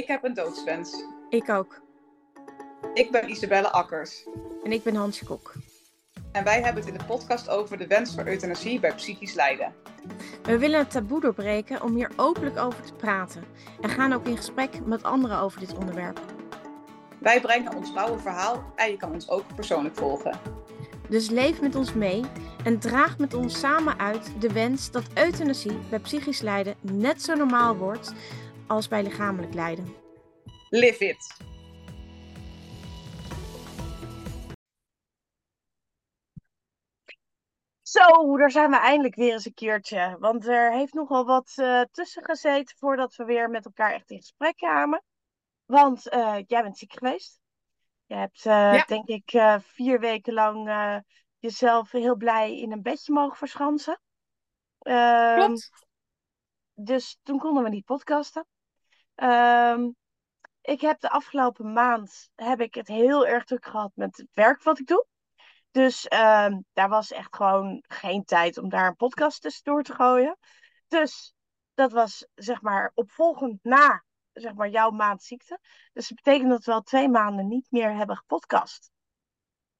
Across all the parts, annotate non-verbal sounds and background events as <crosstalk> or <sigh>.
Ik heb een doodswens. Ik ook. Ik ben Isabelle Akkers. En ik ben Hansje Kok. En wij hebben het in de podcast over de wens voor euthanasie bij psychisch lijden. We willen het taboe doorbreken om hier openlijk over te praten. En gaan ook in gesprek met anderen over dit onderwerp. Wij brengen ons rauwe verhaal en je kan ons ook persoonlijk volgen. Dus leef met ons mee en draag met ons samen uit de wens dat euthanasie bij psychisch lijden net zo normaal wordt als bij lichamelijk lijden. Live it! Zo, daar zijn we eindelijk weer eens een keertje. Want er heeft nogal wat uh, tussen gezeten voordat we weer met elkaar echt in gesprek kwamen. Want uh, jij bent ziek geweest. Je hebt, uh, ja. denk ik, vier weken lang jezelf heel blij in een bedje mogen verschansen. Ehm, Klopt. Dus toen konden we niet podcasten. Um, ik heb de afgelopen maand heb ik het heel erg druk gehad met het werk wat ik doe. Dus um, daar was echt gewoon geen tijd om daar een podcast tussendoor te gooien. Dus dat was zeg maar opvolgend na zeg maar, jouw maand ziekte. Dus dat betekent dat we al twee maanden niet meer hebben gepodcast.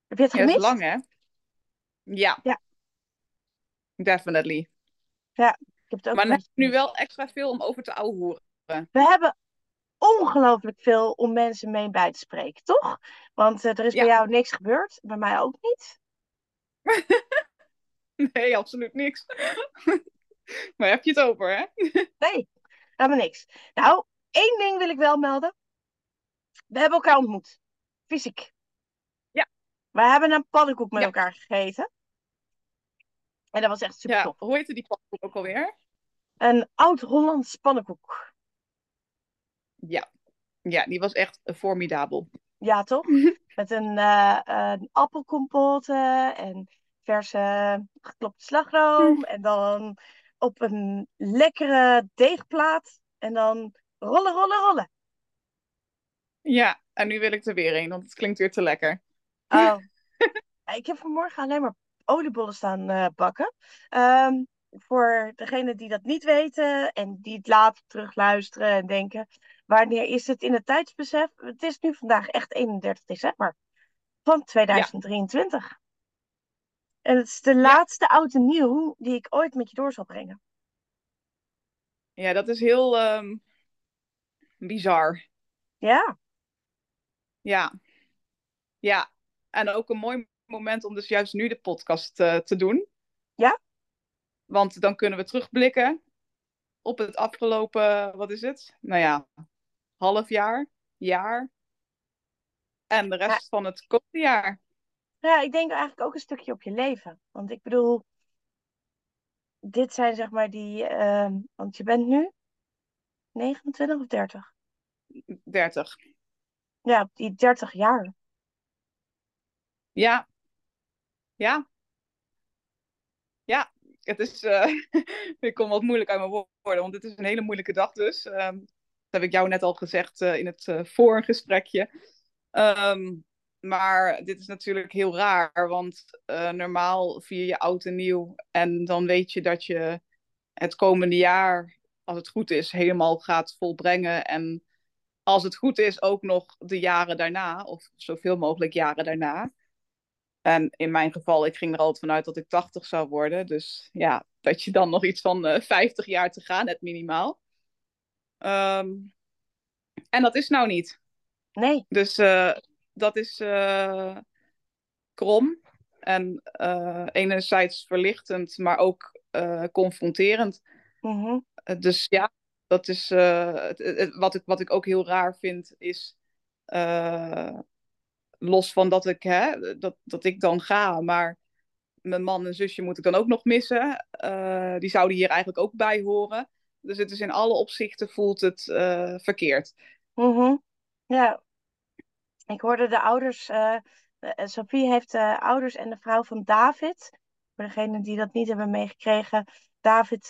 Heb je het gemist? Is lang hè? Ja. Ja. Definitely. Ja, ik heb het ook Maar dan heb je nu wel extra veel om over te ouwehoeren. We hebben ongelooflijk veel om mensen mee bij te spreken, toch? Want uh, er is Ja. bij jou niks gebeurd, bij mij ook niet. <laughs> Nee, absoluut niks. <laughs> Maar heb je het over, hè? <laughs> Nee, helemaal niks. Nou, één ding wil ik wel melden. We hebben elkaar ontmoet. Fysiek. Ja. We hebben een pannenkoek met Ja. elkaar gegeten. En dat was echt super Ja, tof. hoe heette die pannenkoek ook alweer? Een oud-Hollands pannenkoek. Ja. Ja, die was echt formidabel. Ja, toch? <laughs> Met een, een appelkompot eh, en verse geklopte slagroom. <laughs> En dan op een lekkere deegplaat. En dan rollen, rollen, rollen. Ja, en nu wil ik er weer een, want het klinkt weer te lekker. Oh. <laughs> ik heb vanmorgen alleen maar oliebollen staan eh, bakken. Ehm, voor degenen die dat niet weten en die het later terugluisteren en denken, wanneer is het in het tijdsbesef? Het is nu vandaag echt 31 december van 2023. En het is de laatste oud en nieuw die ik ooit met je door zal brengen. Ja, dat is heel ehm, bizar. Ja, Ja. Ja. En ook een mooi moment om dus juist nu de podcast eh, te doen. Ja. Want dan kunnen we terugblikken op het afgelopen, wat is het? Nou ja, half jaar, jaar. En de rest van het komende jaar. ja, ik denk eigenlijk ook een stukje op je leven. Want ik bedoel, dit zijn zeg maar die, ehm, want je bent nu 29 of 30? 30. Ja, die 30 jaar. Ja. Ja. Ja. Het is, eh, <laughs> ik kom wat moeilijk uit mijn woorden, want het is een hele moeilijke dag dus. Ehm, dat heb ik jou net al gezegd eh, in het eh voorgesprekje. Ehm, maar dit is natuurlijk heel raar, want eh, normaal vier je oud en nieuw. En dan weet je dat je het komende jaar, als het goed is, helemaal gaat volbrengen. En als het goed is, ook nog de jaren daarna, of zoveel mogelijk jaren daarna. En in mijn geval, ik ging er altijd vanuit dat ik 80 zou worden. Dus ja, dat je dan nog iets van eh 50 jaar te gaan hebt, minimaal. Ehm, en dat is nou niet. Nee, Dus eh, dat is eh, krom. En eh, enerzijds verlichtend, maar ook confronterend. mhm, Eh, dus ja, dat is het, het- wat, ik, wat ik ook heel raar vind, is los van dat ik, hè, dat, dat ik dan ga, maar mijn man en zusje moet ik dan ook nog missen. Die zouden hier eigenlijk ook bij horen. Dus het is in alle opzichten voelt het eh, verkeerd. mhm. Ja, ik hoorde de ouders, eh, Sophie heeft de ouders en de vrouw van David. Voor degenen die dat niet hebben meegekregen, David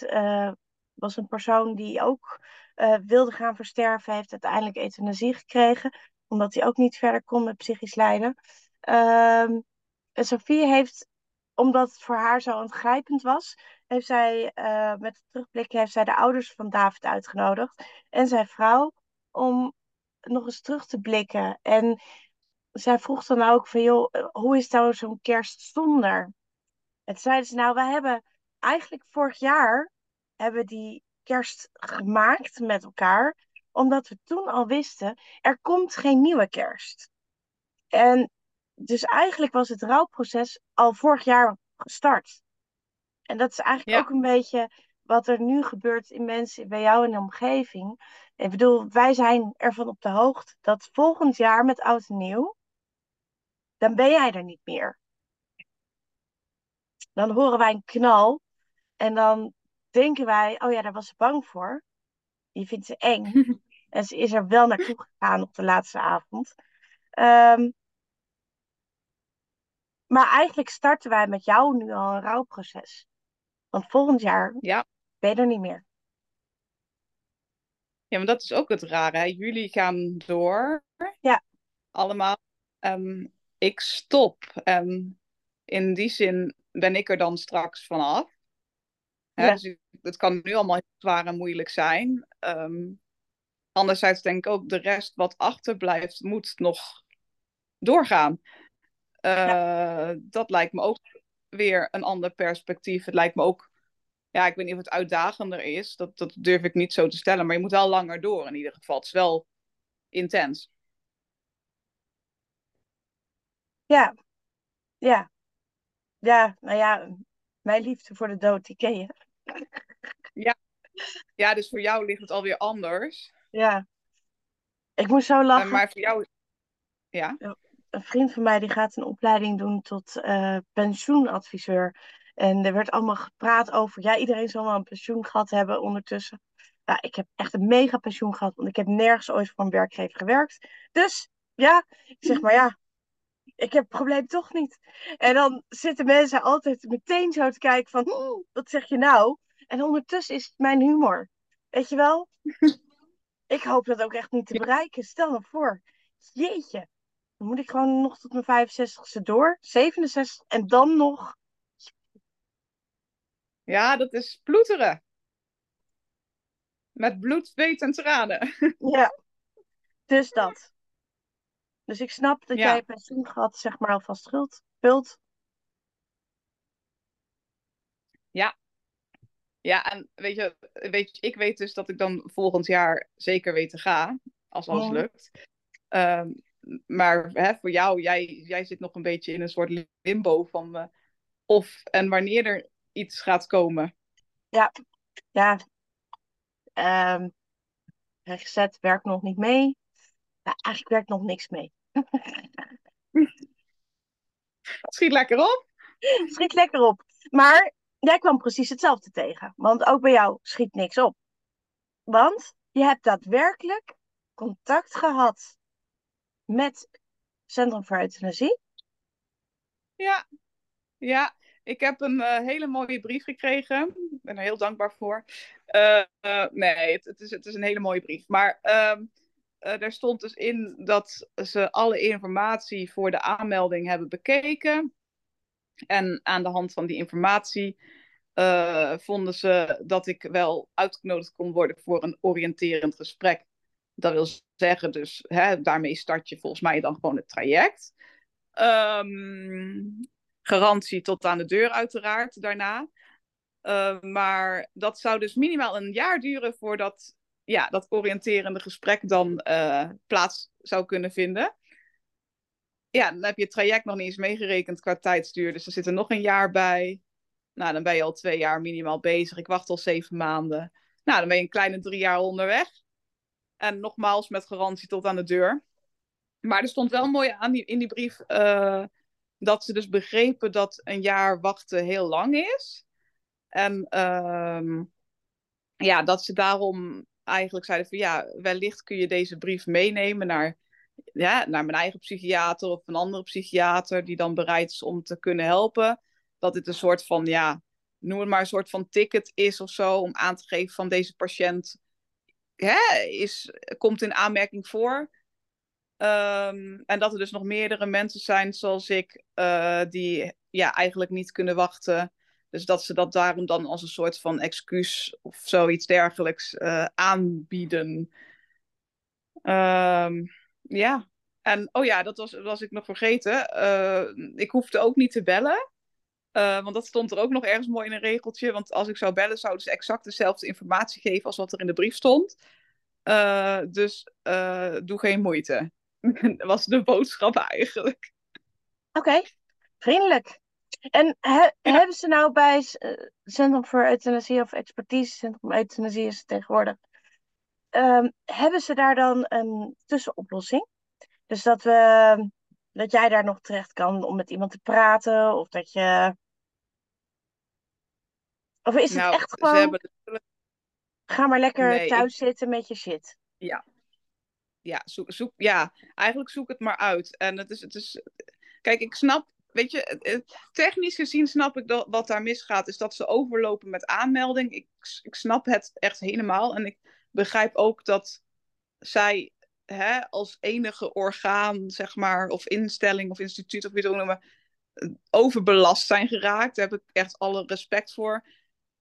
was een persoon die ook wilde gaan versterven, heeft uiteindelijk euthanasie gekregen, omdat hij ook niet verder kon met psychisch lijden. Ehm, Sophie heeft, omdat het voor haar zo aangrijpend was, heeft zij eh, met het terugblik heeft zij de ouders van David uitgenodigd en zijn vrouw om nog eens terug te blikken. En zij vroeg dan ook van, joh, eh, hoe is nou zo'n kerst zonder? En zeiden ze, nou, we hebben eigenlijk vorig jaar hebben die kerst gemaakt met elkaar, omdat we toen al wisten, er komt geen nieuwe kerst. En dus eigenlijk was het rouwproces al vorig jaar gestart. En dat is eigenlijk Ja. ook een beetje wat er nu gebeurt in mensen bij jou in de omgeving. Ik bedoel, wij zijn ervan op de hoogte dat volgend jaar met oud en nieuw, dan ben jij er niet meer. Dan horen wij een knal en dan denken wij, oh ja, daar was ze bang voor. Je vindt ze eng. <laughs> En ze is er wel naartoe gegaan op de laatste avond. Ehm, maar eigenlijk starten wij met jou nu al een rouwproces. Want volgend jaar Ja. ben je er niet meer. Ja, maar dat is ook het rare. Hè? Jullie gaan door. Ja. Allemaal. Ehm, ik stop. En in die zin ben ik er dan straks vanaf. Hè? Ja. Dus ik- het kan nu allemaal heel zwaar en moeilijk zijn. Ehm, anderzijds denk ik ook, de rest wat achterblijft, moet nog doorgaan. Eh, Dat lijkt me ook weer een ander perspectief. Het lijkt me ook, ja, ik weet niet of het uitdagender is. Dat, dat durf ik niet zo te stellen. Maar je moet wel langer door in ieder geval. Het is wel intens. Ja, ja. Ja, nou ja, mijn liefde voor de dood, die ken je. Ja, dus voor jou ligt het alweer anders. Ja. Ik moest zo lachen. maar voor jou, ja. Een vriend van mij die gaat een opleiding doen tot eh, pensioenadviseur. En er werd allemaal gepraat over, ja, iedereen zal wel een pensioen gehad hebben ondertussen. Nou, ik heb echt een mega pensioen gehad, want ik heb nergens ooit voor een werkgever gewerkt. Dus ja, ik zeg maar ja, ik heb het probleem toch niet. En dan zitten mensen altijd meteen zo te kijken van, "Oeh, wat zeg je nou? En ondertussen is het mijn humor. Weet je wel? <laughs> Ik hoop dat ook echt niet te bereiken. Stel me voor. Jeetje. Dan moet ik gewoon nog tot mijn 65ste door. 67 en dan nog. Ja, dat is ploeteren. Met bloed, zweet en tranen. <laughs> Ja. Dus dat. Dus ik snap dat Ja. jij pensioen gehad, zeg maar, alvast schuld. Vult. Ja, en weet je, weet je, ik weet dus dat ik dan volgend jaar zeker weten ga, als alles lukt. Ehm, maar hè, voor jou, jij, jij zit nog een beetje in een soort limbo van eh, of en wanneer er iets gaat komen. Ja. Ehm rechtgezet werkt nog niet mee. Nou, eigenlijk werkt nog niks mee. <laughs> Schiet lekker op. <laughs> Schiet lekker op. Maar jij kwam precies hetzelfde tegen. Want ook bij jou schiet niks op. Want je hebt daadwerkelijk contact gehad met Centrum voor Euthanasie. Ja, ja. Ik heb een eh, hele mooie brief gekregen. Ik ben er heel dankbaar voor. Eh, eh, nee, het, is, het is een hele mooie brief. Maar ehm eh, er stond dus in dat ze alle informatie voor de aanmelding hebben bekeken. En aan de hand van die informatie vonden ze dat ik wel uitgenodigd kon worden voor een oriënterend gesprek. Dat wil zeggen, dus hè, daarmee start je volgens mij dan gewoon het traject. Ehm, garantie tot aan de deur, uiteraard, daarna. Eh, maar dat zou dus minimaal een jaar duren voordat ja, dat oriënterende gesprek dan eh, plaats zou kunnen vinden. Ja, dan heb je het traject nog niet eens meegerekend qua tijdsduur. Dus er zit er nog een jaar bij. Nou, dan ben je al twee jaar minimaal bezig. Ik wacht al zeven maanden. Nou, dan ben je een kleine drie jaar onderweg. En nogmaals met garantie tot aan de deur. Maar er stond wel mooi aan in die brief eh, dat ze dus begrepen dat een jaar wachten heel lang is. En ehm, ja, dat ze daarom eigenlijk zeiden van ja, wellicht kun je deze brief meenemen naar, ja, naar mijn eigen psychiater of een andere psychiater die dan bereid is om te kunnen helpen. Dat dit een soort van, ja, noem het maar een soort van ticket is of zo, om aan te geven van deze patiënt hè, is, komt in aanmerking voor. Ehm, en dat er dus nog meerdere mensen zijn zoals ik, eh, die ja, eigenlijk niet kunnen wachten. Dus dat ze dat daarom dan als een soort van excuus of zoiets dergelijks eh, aanbieden. Ehm, ja, en oh ja, dat was, was ik nog vergeten. Eh, ik hoefde ook niet te bellen. Uh, want dat stond er ook nog ergens mooi in een regeltje. Want als ik zou bellen, zouden ze exact dezelfde informatie geven als wat er in de brief stond. Uh, dus doe geen moeite. dat <laughs> was de boodschap eigenlijk. Oké, vriendelijk. En he, ja. hebben ze nou bij Centrum voor Euthanasie of Expertise, Centrum Euthanasie is het tegenwoordig, um, hebben ze daar dan een tussenoplossing? Dus dat, we, dat jij daar nog terecht kan om met iemand te praten, of dat je. Of is het nou, echt gewoon. Hebben... Ga maar lekker Nee, thuis zitten met je shit. Ja. Ja, zoek, zoek, ja, eigenlijk zoek het maar uit. En het is, het is. Kijk, ik snap. Weet je, technisch gezien snap ik dat wat daar misgaat, is dat ze overlopen met aanmelding. Ik, ik snap het echt helemaal. En ik begrijp ook dat zij hè, als enige orgaan, zeg maar, of instelling of instituut, of wie het ook noemen, overbelast zijn geraakt. Daar heb ik echt alle respect voor.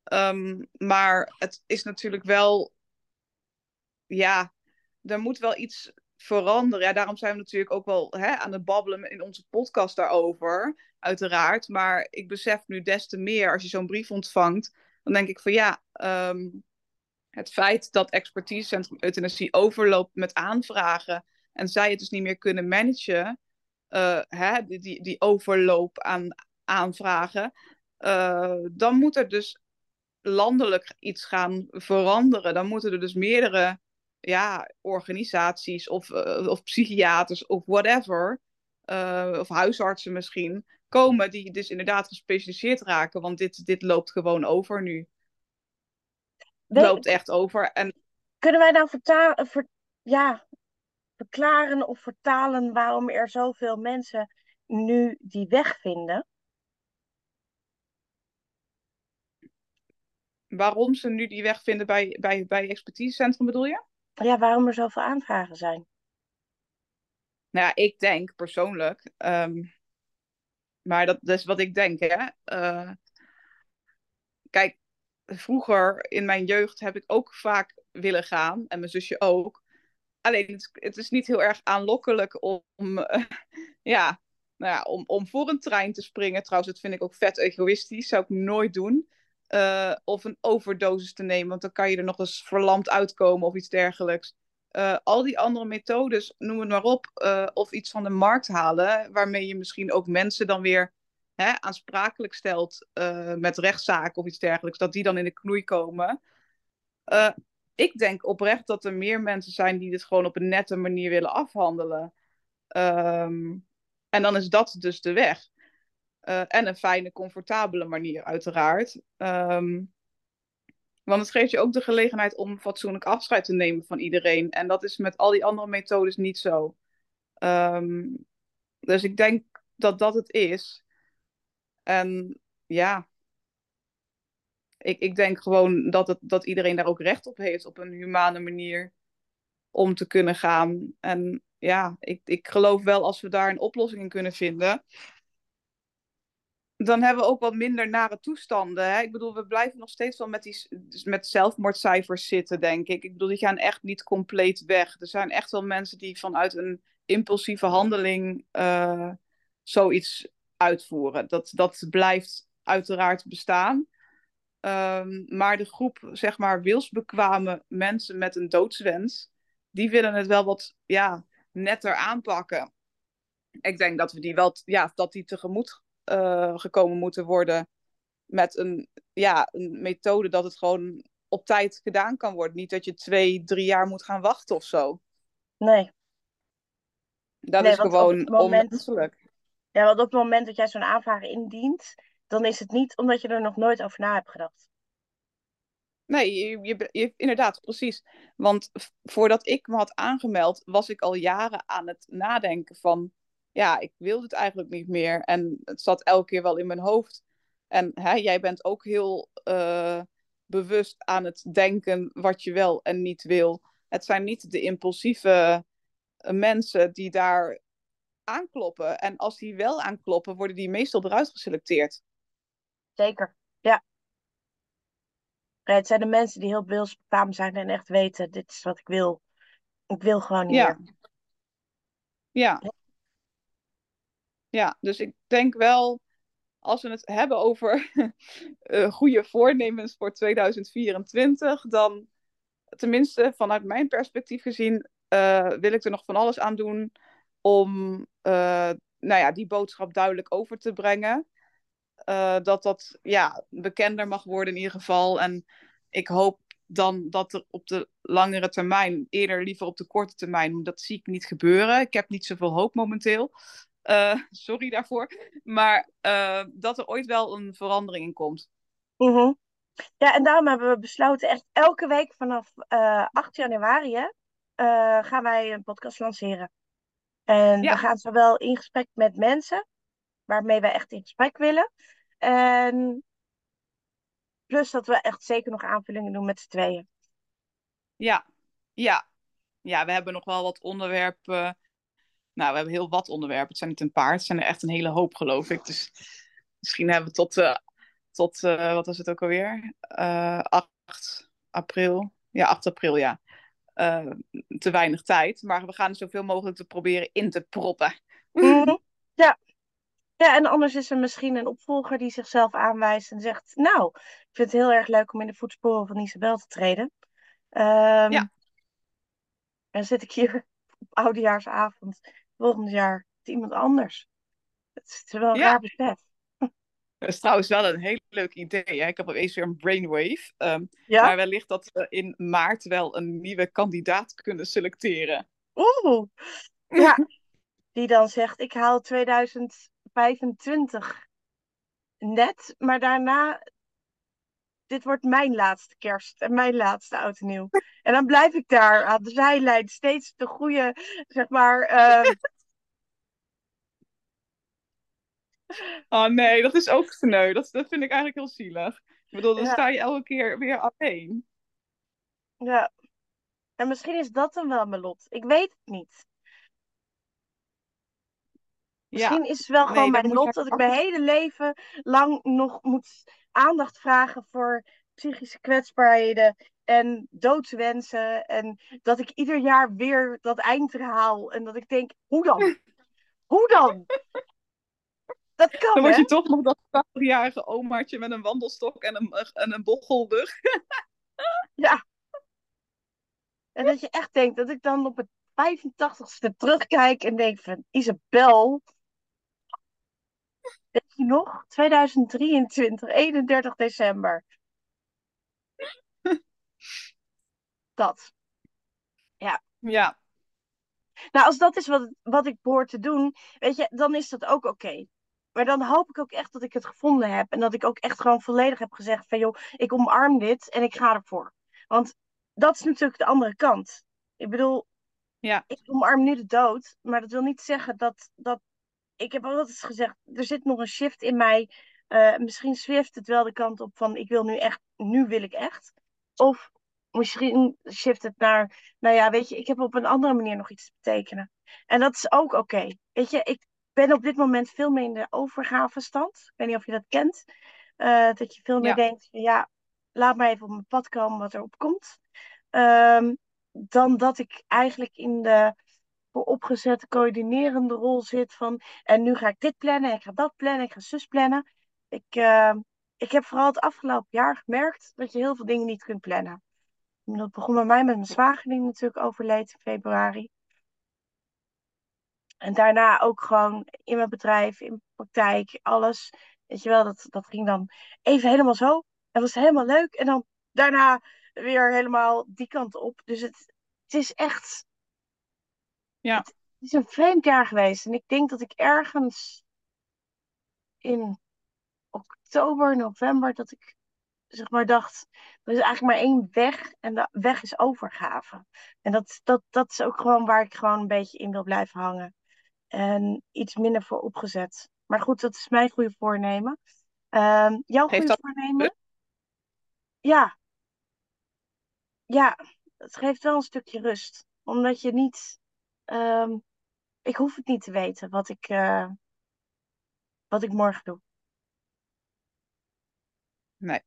Ehm, maar het is natuurlijk wel, ja, er moet wel iets veranderen. Ja, daarom zijn we natuurlijk ook wel hè, aan het babbelen in onze podcast daarover, uiteraard. Maar ik besef nu des te meer, als je zo'n brief ontvangt, dan denk ik van ja, ehm, het feit dat expertisecentrum euthanasie overloopt met aanvragen en zij het dus niet meer kunnen managen, eh, hè, die, die, die overloop aan aanvragen, eh, dan moet er dus landelijk iets gaan veranderen. Dan moeten er dus meerdere ja, organisaties of, eh, of psychiaters of whatever, of huisartsen misschien, komen die dus inderdaad gespecialiseerd raken. Want dit, dit loopt gewoon over nu. We- loopt echt over. En Kunnen wij nou verta- ver- ja, verklaren of vertalen waarom er zoveel mensen nu die weg vinden? waarom ze nu die weg vinden bij, bij, bij expertisecentrum bedoel je? Ja, waarom er zoveel aanvragen zijn? Nou ja, ik denk persoonlijk, ehm, maar dat, dat is wat ik denk, hè. Eh, kijk, vroeger in mijn jeugd heb ik ook vaak willen gaan, en mijn zusje ook. Alleen het, is- niet heel erg aanlokkelijk om, <laughs> eh, ja, nou ja, om, om voor een trein te springen. Trouwens, dat vind ik ook vet egoïstisch, zou ik nooit doen. Eh, of een overdosis te nemen, want dan kan je er nog eens verlamd uitkomen of iets dergelijks. Eh, al die andere methodes, noem het maar op, of iets van de markt halen, waarmee je misschien ook mensen dan weer hè, aansprakelijk stelt eh, met rechtszaken of iets dergelijks, dat die dan in de knoei komen. Eh, ik denk oprecht dat er meer mensen zijn die dit gewoon op een nette manier willen afhandelen. Ehm, en dan is dat dus de weg. Eh, en een fijne, comfortabele manier, uiteraard. Ehm, want het geeft je ook de gelegenheid om fatsoenlijk afscheid te nemen van iedereen. En dat is met al die andere methodes niet zo. Ehm, dus ik denk dat dat het is. En ja, ik, ik denk gewoon dat, het, dat iedereen daar ook recht op heeft op een humane manier om te kunnen gaan. En ja, ik, ik geloof wel als we daar een oplossing in kunnen vinden, dan hebben we ook wat minder nare toestanden. Hè? Ik bedoel, we blijven nog steeds wel met, die, dus met zelfmoordcijfers zitten, denk ik. Ik bedoel, die gaan echt niet compleet weg. Er zijn echt wel mensen die vanuit een impulsieve handeling eh, zoiets uitvoeren. Dat, dat blijft uiteraard bestaan. Um, maar de groep, zeg maar, wilsbekwame mensen met een doodswens, die willen het wel wat ja, netter aanpakken. Ik denk dat we die wel, ja, dat die tegemoet uh, gekomen moeten worden met een, ja, een methode dat het gewoon op tijd gedaan kan worden. Niet dat je twee, drie jaar moet gaan wachten of zo. Nee. Dat Nee, is gewoon het moment- onmenselijk. Ja, want op het moment dat jij zo'n aanvraag indient, dan is het niet omdat je er nog nooit over na hebt gedacht. Nee, je, je, je- inderdaad, precies. Want voordat ik me had aangemeld, was ik al jaren aan het nadenken van, ja, ik wil dit eigenlijk niet meer. En het zat elke keer wel in mijn hoofd. En hè, jij bent ook heel eh, bewust aan het denken wat je wel en niet wil. Het zijn niet de impulsieve eh, mensen die daar aankloppen. En als die wel aankloppen, worden die meestal eruit geselecteerd. Zeker. Ja. Ja, het zijn de mensen die heel wilsbekwaam zijn en echt weten, dit is wat ik wil. Ik wil gewoon niet Ja. meer. Ja. Ja, dus ik denk wel, als we het hebben over <laughs> eh, goede voornemens voor 2024, dan tenminste vanuit mijn perspectief gezien, eh, wil ik er nog van alles aan doen om eh, nou ja, die boodschap duidelijk over te brengen. Eh, dat dat ja, bekender mag worden in ieder geval. En ik hoop dan dat er op de langere termijn, eerder liever op de korte termijn, dat zie ik niet gebeuren. Ik heb niet zoveel hoop momenteel. Uh, <laughs> sorry daarvoor. Maar dat er ooit wel een verandering in komt. -hmm. Ja, en daarom hebben we besloten echt elke week vanaf uh, 8 januari gaan wij een podcast lanceren. En ja. we gaan zowel in gesprek met mensen, waarmee wij echt in gesprek willen. En plus dat we echt zeker nog aanvullingen doen met z'n tweeën. Ja, ja. Ja, we hebben nog wel wat onderwerpen. Nou, we hebben heel wat onderwerpen. Het zijn niet een paar, het zijn er echt een hele hoop, geloof ik. Dus misschien hebben we tot, uh, tot uh, wat was het ook alweer? Uh, 8 april. Ja, 8 april, ja. Uh, te weinig tijd. Maar we gaan zoveel mogelijk te proberen in te proppen. -hmm. <laughs> Ja. Ja, en anders is er misschien een opvolger die zichzelf aanwijst en zegt: Nou, ik vind het heel erg leuk om in de voetsporen van Isabel te treden. Um, ja. En zit ik hier <laughs> op oudejaarsavond volgend jaar met iemand anders. Het is wel een Ja. raar besef. Dat is trouwens wel een heel leuk idee. Hè? Ik heb opeens weer een brainwave. Um, Ja? Maar wellicht dat we in maart wel een nieuwe kandidaat kunnen selecteren. Oeh. <laughs> Ja. Die dan zegt: Ik haal 2025 net, maar daarna. Dit wordt mijn laatste kerst en mijn laatste oud en nieuw. En dan blijf ik daar aan de zijlijn steeds de goede, zeg maar. eh, <laughs> <laughs> Oh nee, dat is ook sneu. Dat, dat vind ik eigenlijk heel zielig. Ik bedoel, dan Ja. sta je elke keer weer alleen. ja. En misschien is dat dan wel mijn lot. Ik weet het niet. Misschien is het wel gewoon mijn lot je dat ik mijn hele leven lang nog moet aandacht vragen voor psychische kwetsbaarheden en doodswensen. En dat ik ieder jaar weer dat eind haal. En dat ik denk, hoe dan? <laughs> Hoe dan? Dat kan, Dan word hè? je toch nog dat 12-jarige omaatje met een wandelstok en een, en een bochelrug. <laughs> Ja. En dat je echt denkt dat ik dan op het 85ste terugkijk en denk van Isabel. Weet je nog? 2023, 31 december. Dat. Ja, Nou, als dat is wat, wat ik behoor te doen, weet je, dan is dat ook oké. Maar dan hoop ik ook echt dat ik het gevonden heb. En dat ik ook echt gewoon volledig heb gezegd van, joh, ik omarm dit en ik ga ervoor. Want dat is natuurlijk de andere kant. Ik bedoel, ja, ik omarm nu de dood, maar dat wil niet zeggen dat, dat ik heb altijd gezegd, er zit nog een shift in mij. Eh, misschien shift het wel de kant op van, ik wil nu echt, nu wil ik echt. Of misschien shift het naar, nou ja, weet je, ik heb op een andere manier nog iets te betekenen. En dat is ook oké. Weet je, ik ben op dit moment veel meer in de overgavestand. Ik weet niet of je dat kent. Eh, dat je veel meer Ja. denkt, van, ja, laat maar even op mijn pad komen wat erop komt. Ehm, dan dat ik eigenlijk in de vooropgezette coördinerende rol zit van en nu ga ik dit plannen, ik ga dat plannen, ik ga zus plannen. Ik, eh, ik heb vooral het afgelopen jaar gemerkt dat je heel veel dingen niet kunt plannen. Dat begon bij mij met mijn zwager die natuurlijk overleed in februari. En daarna ook gewoon in mijn bedrijf, in mijn praktijk, alles. Weet je wel, dat, dat ging dan even helemaal zo. En was helemaal leuk. En dan daarna weer helemaal die kant op. Dus het, het is echt ja, het is een vreemd jaar geweest. En ik denk dat ik ergens in oktober, november, dat ik zeg maar dacht, er is eigenlijk maar één weg en de weg is overgave. En dat, dat, dat is ook gewoon waar ik gewoon een beetje in wil blijven hangen. En iets minder voor opgezet. Maar goed, dat is mijn goede voornemen. Ehm, jouw goede dat voornemen? Ja. Ja, het geeft wel een stukje rust. Omdat je niet... ehm, ik hoef het niet te weten wat ik, eh, wat ik morgen doe. nee.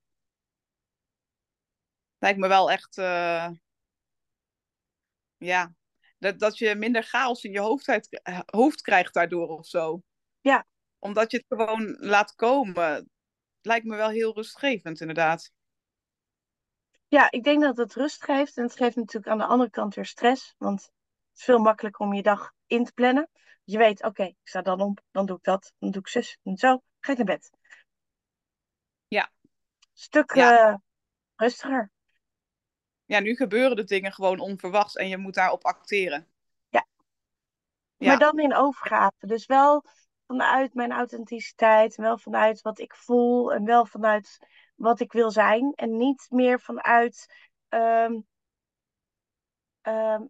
Lijkt me wel echt, eh, ja, Dat, dat je minder chaos in je hoofd, uit- eh, hoofd krijgt daardoor of zo. Ja. Omdat je het gewoon laat komen. Lijkt me wel heel rustgevend, inderdaad. Ja, ik denk dat het rust geeft. En het geeft natuurlijk aan de andere kant weer stress. Want het is veel makkelijker om je dag in te plannen. Je weet, oké, ik sta dan op, dan doe ik dat, dan doe ik zus en zo. Ga ik naar bed. Ja. Stuk Ja. eh, rustiger. Ja, nu gebeuren de dingen gewoon onverwachts en je moet daarop acteren. Ja. Ja. Maar dan in overgave. Dus wel vanuit mijn authenticiteit. Wel vanuit wat ik voel. En wel vanuit wat ik wil zijn. En niet meer vanuit.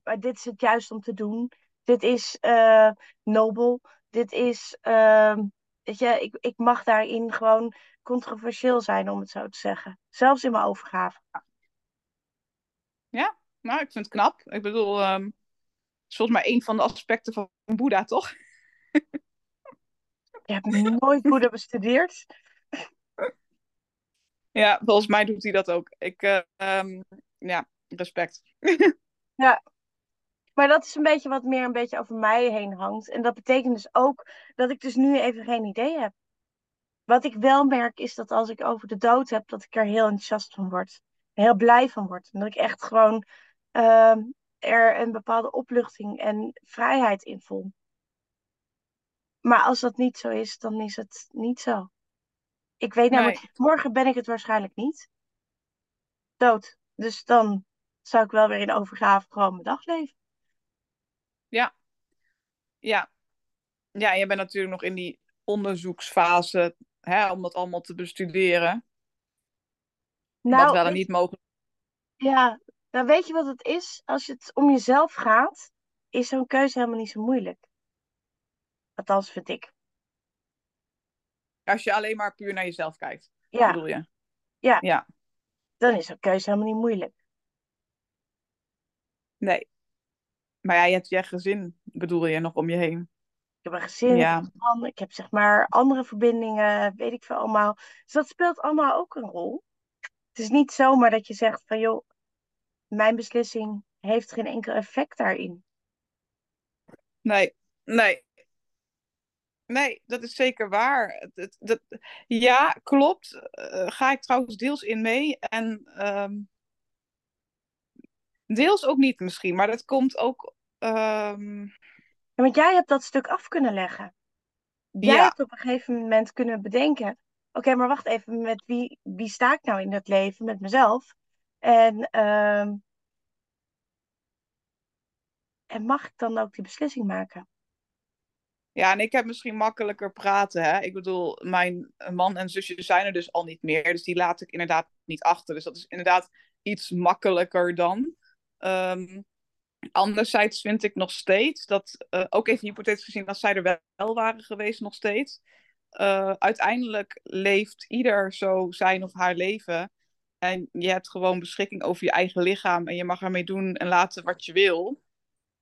maar dit is het juist om te doen. Dit is eh, nobel. Dit is. ehm, weet je, ik, ik mag daarin gewoon controversieel zijn, om het zo te zeggen. Zelfs in mijn overgave. Nou, ik vind het knap. Ik bedoel, ehm, het is volgens mij een van de aspecten van Boeddha, toch? <laughs> Ik heb nooit Boeddha bestudeerd. <laughs> Ja, volgens mij doet hij dat ook. Ik, ehm, ja, respect. <laughs> Maar dat is een beetje wat meer een beetje over mij heen hangt. En dat betekent dus ook dat ik dus nu even geen idee heb. Wat ik wel merk is dat als ik over de dood heb, dat ik er heel enthousiast van word. Heel blij van word. En dat ik echt gewoon ehm, er een bepaalde opluchting en vrijheid in voel. Maar als dat niet zo is, dan is het niet zo. Ik weet namelijk, Nee. morgen ben ik het waarschijnlijk niet. Dood. Dus dan zou ik wel weer in overgave gewoon mijn dag leven. Ja. Ja. Ja, je bent natuurlijk nog in die onderzoeksfase, hè, om dat allemaal te bestuderen. Wat wel en niet mogelijk. Ja, nou weet je wat het is? Als het om jezelf gaat, is zo'n keuze helemaal niet zo moeilijk. Althans, vind ik. Als je alleen maar puur naar jezelf kijkt, Ja, bedoel je? Ja. Ja, dan is zo'n keuze helemaal niet moeilijk. nee. Maar ja, je hebt je gezin, bedoel je, nog om je heen. Ik heb een gezin, Ja. ik heb een man, ik heb zeg maar andere verbindingen, weet ik veel allemaal. Dus dat speelt allemaal ook een rol. Het is niet zomaar dat je zegt van joh, mijn beslissing heeft geen enkel effect daarin. Nee, nee. Nee, dat is zeker waar. Dat, ja, klopt. Eh, ga ik trouwens deels in mee. En ehm, deels ook niet misschien. Maar dat komt ook... ehm, Ja, want jij hebt dat stuk af kunnen leggen. Jij Ja. hebt op een gegeven moment kunnen bedenken: oké, maar wacht even, met wie, wie sta ik nou in het leven? Met mezelf. En, ehm, en mag ik dan ook die beslissing maken? Ja, en ik heb misschien makkelijker praten. Hè? Ik bedoel, mijn man en zusje zijn er dus al niet meer. Dus die laat ik inderdaad niet achter. Dus dat is inderdaad iets makkelijker dan. Ehm, anderzijds vind ik nog steeds dat, eh, ook even hypothetisch gezien, als zij er wel waren geweest nog steeds. Eh, uiteindelijk leeft ieder zo zijn of haar leven. En je hebt gewoon beschikking over je eigen lichaam. En je mag ermee doen en laten wat je wil.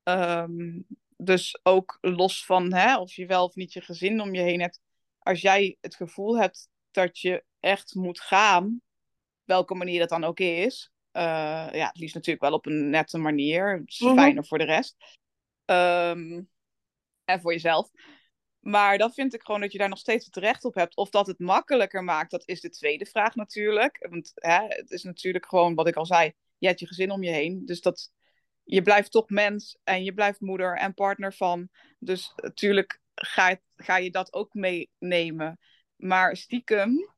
Ehm, dus ook los van hè, of je wel of niet je gezin om je heen hebt. Als jij het gevoel hebt dat je echt moet gaan, welke manier dat dan ook is. eh, ja, het liefst natuurlijk wel op een nette manier. Het is Mhm. fijner voor de rest. Ehm, en voor jezelf. Maar dan vind ik gewoon dat je daar nog steeds het recht op hebt. Of dat het makkelijker maakt, dat is de tweede vraag natuurlijk. Want hè, het is natuurlijk gewoon wat ik al zei. Je hebt je gezin om je heen. Dus dat, je blijft toch mens en je blijft moeder en partner van. Dus natuurlijk ga, ga je dat ook meenemen. Maar stiekem